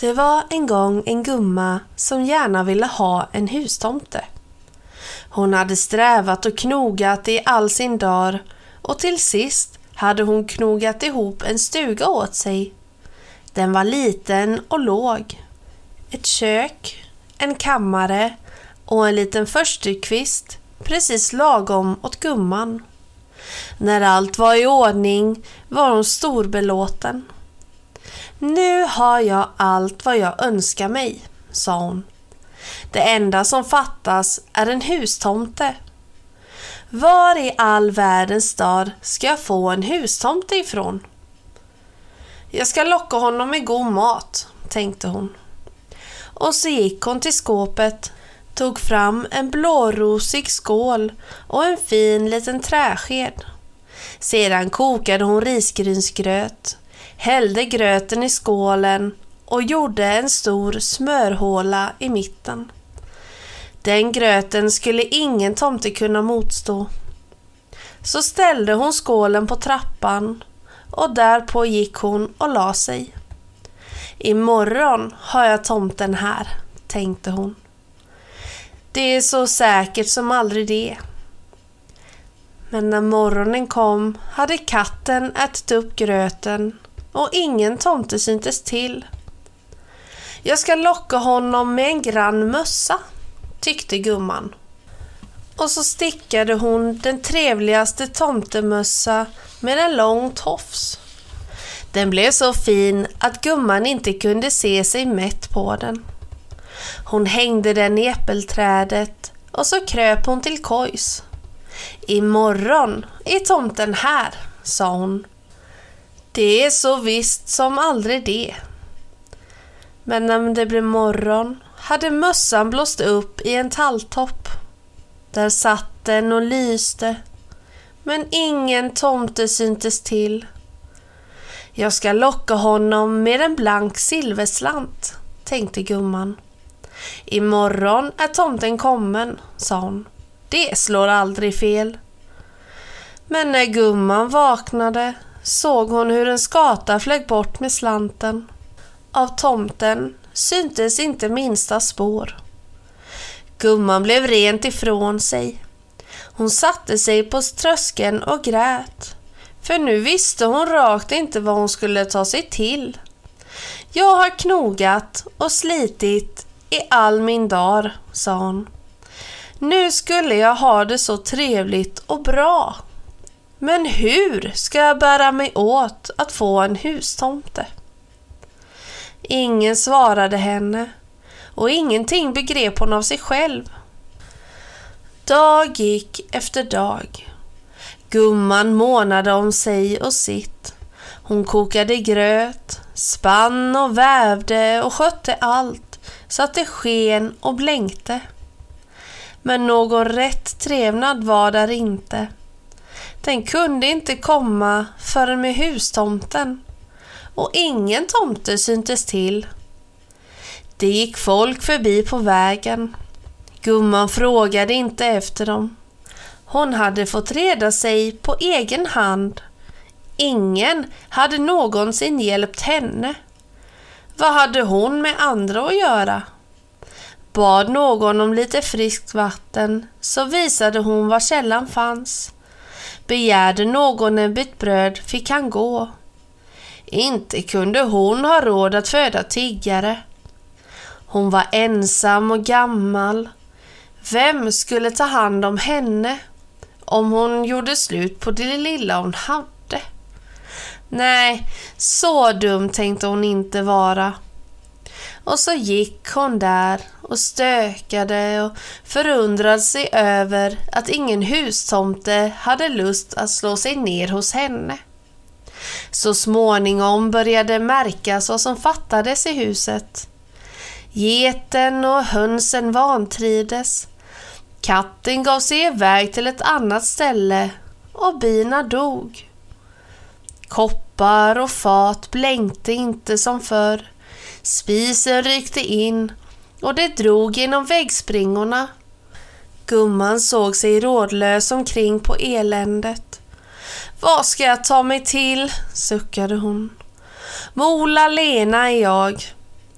Det var en gång en gumma som gärna ville ha en hustomte. Hon hade strävat och knogat i all sin dag och till sist hade hon knogat ihop en stuga åt sig. Den var liten och låg. Ett kök, en kammare och en liten förstukvist precis lagom åt gumman. När allt var i ordning var hon storbelåten. Nu har jag allt vad jag önskar mig, sa hon. Det enda som fattas är en hustomte. Var i all världens stad ska jag få en hustomte ifrån? Jag ska locka honom med god mat, tänkte hon. Och så gick hon till skåpet, tog fram en blårosig skål och en fin liten träsked. Sedan kokade hon risgrynsgröt, hällde gröten i skålen och gjorde en stor smörhåla i mitten. Den gröten skulle ingen tomte kunna motstå. Så ställde hon skålen på trappan och därpå gick hon och la sig. Imorgon har jag tomten här, tänkte hon. Det är så säkert som aldrig det. Men när morgonen kom hade katten ätit upp gröten och ingen tomte syntes till. Jag ska locka honom med en grann mössa, tyckte gumman. Och så stickade hon den trevligaste tomtemössa med en lång tofs. Den blev så fin att gumman inte kunde se sig mätt på den. Hon hängde den i äppelträdet och så kröp hon till kojs. Imorgon är tomten här, sa hon. Det är så visst som aldrig det. Men när det blev morgon hade mössan blåst upp i en talltopp. Där satt den och lyste. Men ingen tomte syntes till. Jag ska locka honom med en blank silverslant, tänkte gumman. Imorgon är tomten kommen, sa hon. Det slår aldrig fel. Men när gumman vaknade såg hon hur en skata flög bort med slanten. Av tomten syntes inte minsta spår. Gumman blev rent ifrån sig. Hon satte sig på tröskeln och grät. För nu visste hon rakt inte vad hon skulle ta sig till. Jag har knogat och slitit i all min dag, sa hon. Nu skulle jag ha det så trevligt och bra. Men hur ska jag bära mig åt att få en hustomte? Ingen svarade henne och ingenting begrep hon av sig själv. Dag gick efter dag. Gumman månade om sig och sitt. Hon kokade gröt, spann och vävde och skötte allt så att det sken och blänkte. Men någon rätt trevnad var där inte. Den kunde inte komma förrän med hustomten och ingen tomte syntes till. Det gick folk förbi på vägen. Gumman frågade inte efter dem. Hon hade fått reda sig på egen hand. Ingen hade någonsin hjälpt henne. Vad hade hon med andra att göra? Bad någon om lite friskt vatten så visade hon var källan fanns. Begärde någon en bit bröd fick han gå. Inte kunde hon ha råd att föda tiggare. Hon var ensam och gammal. Vem skulle ta hand om henne om hon gjorde slut på det lilla hon hade? Nej, så dum tänkte hon inte vara. Och så gick hon där och stökade och förundrade sig över att ingen hustomte hade lust att slå sig ner hos henne. Så småningom började märkas vad som fattades i huset. Geten och hönsen vantrides. Katten gav sig iväg till ett annat ställe och bina dog. Koppar och fat blänkte inte som förr. Spisen rykte in och det drog genom väggspringorna. Gumman såg sig rådlös omkring på eländet. Vad ska jag ta mig till? suckade hon. Mola Lena är jag.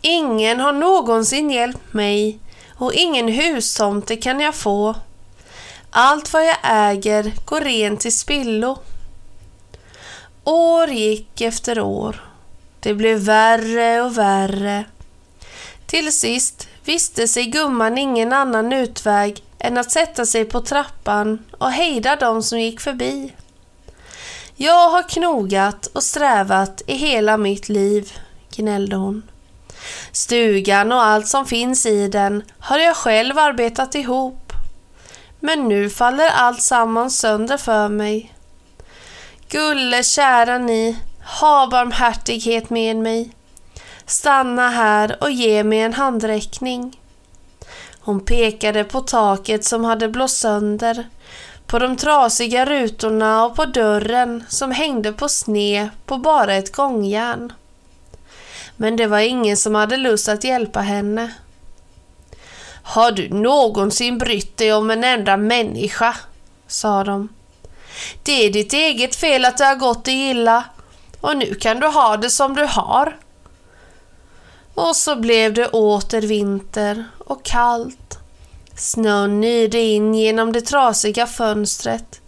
Ingen har någonsin hjälpt mig och ingen hustomte kan jag få. Allt vad jag äger går rent till spillo. År gick efter år. Det blev värre och värre. Till sist visste sig gumman ingen annan utväg än att sätta sig på trappan och hejda dem som gick förbi. Jag har knogat och strävat i hela mitt liv, gnällde hon. Stugan och allt som finns i den har jag själv arbetat ihop. Men nu faller allt samman sönder för mig. Gulle kära ni, ha barmhärtighet med mig. Stanna här och ge mig en handräckning. Hon pekade på taket som hade blåst sönder, på de trasiga rutorna och på dörren som hängde på sne på bara ett gångjärn. Men det var ingen som hade lust att hjälpa henne. Har du någonsin brytt dig om en enda människa? sa de. Det är ditt eget fel att det har gått dig illa och nu kan du ha det som du har. Och så blev det åter vinter och kallt. Snön nyrde in genom det trasiga fönstret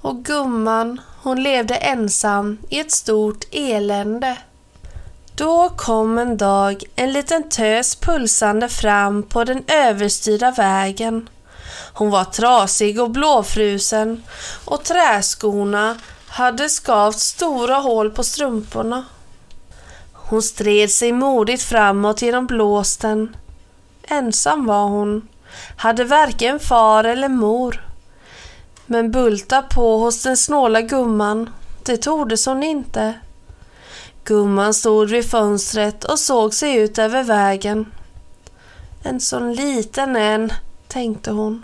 och gumman, hon levde ensam i ett stort elände. Då kom en dag en liten tös pulsande fram på den överstyrda vägen. Hon var trasig och blåfrusen och träskorna hade skavt stora hål på strumporna. Hon stred sig modigt framåt genom blåsten. Ensam var hon, hade varken far eller mor. Men bulta på hos den snåla gumman, det tordes hon inte. Gumman stod vid fönstret och såg sig ut över vägen. En sån liten en, tänkte hon.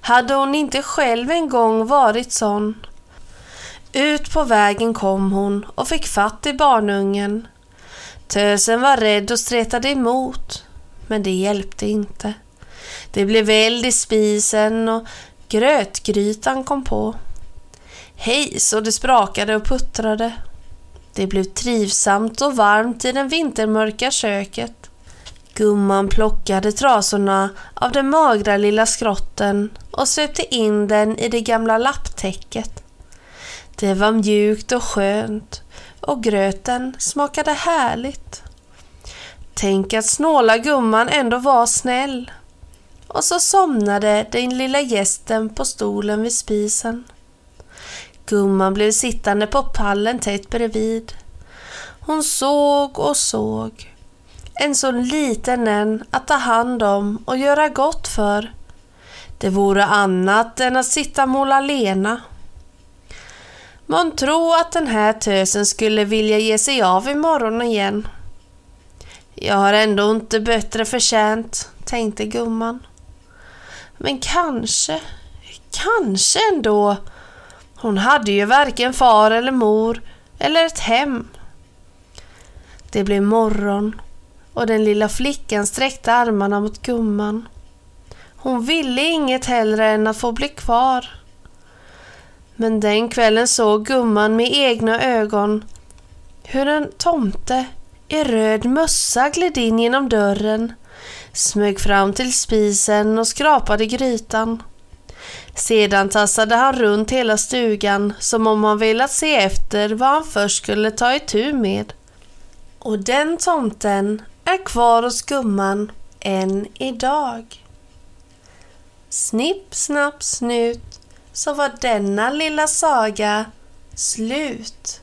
Hade hon inte själv en gång varit sån? Ut på vägen kom hon och fick fatt i barnungen. Tösen var rädd och stretade emot, men det hjälpte inte. Det blev eld i spisen och grötgrytan kom på. Hej så det sprakade och puttrade. Det blev trivsamt och varmt i det vintermörka köket. Gumman plockade trasorna av den magra lilla skrotten och svepte in den i det gamla lapptäcket. Det var mjukt och skönt och gröten smakade härligt. Tänk att snåla gumman ändå var snäll. Och så somnade den lilla gästen på stolen vid spisen. Gumman blev sittande på pallen tätt bredvid. Hon såg och såg. En så liten en att ta hand om och göra gott för. Det vore annat än att sitta och måla Lena. Man tror att den här tösen skulle vilja ge sig av imorgon igen. Jag har ändå inte bättre förtjänt, tänkte gumman. Men kanske, kanske ändå. Hon hade ju varken far eller mor eller ett hem. Det blev morgon och den lilla flickan sträckte armarna mot gumman. Hon ville inget hellre än att få bli kvar. Men den kvällen såg gumman med egna ögon hur en tomte i röd mössa gled in genom dörren, smög fram till spisen och skrapade grytan. Sedan tassade han runt hela stugan som om han velat se efter vad han först skulle ta itu med. Och den tomten är kvar hos gumman än idag. Snipp, snapp, snut så var denna lilla saga slut.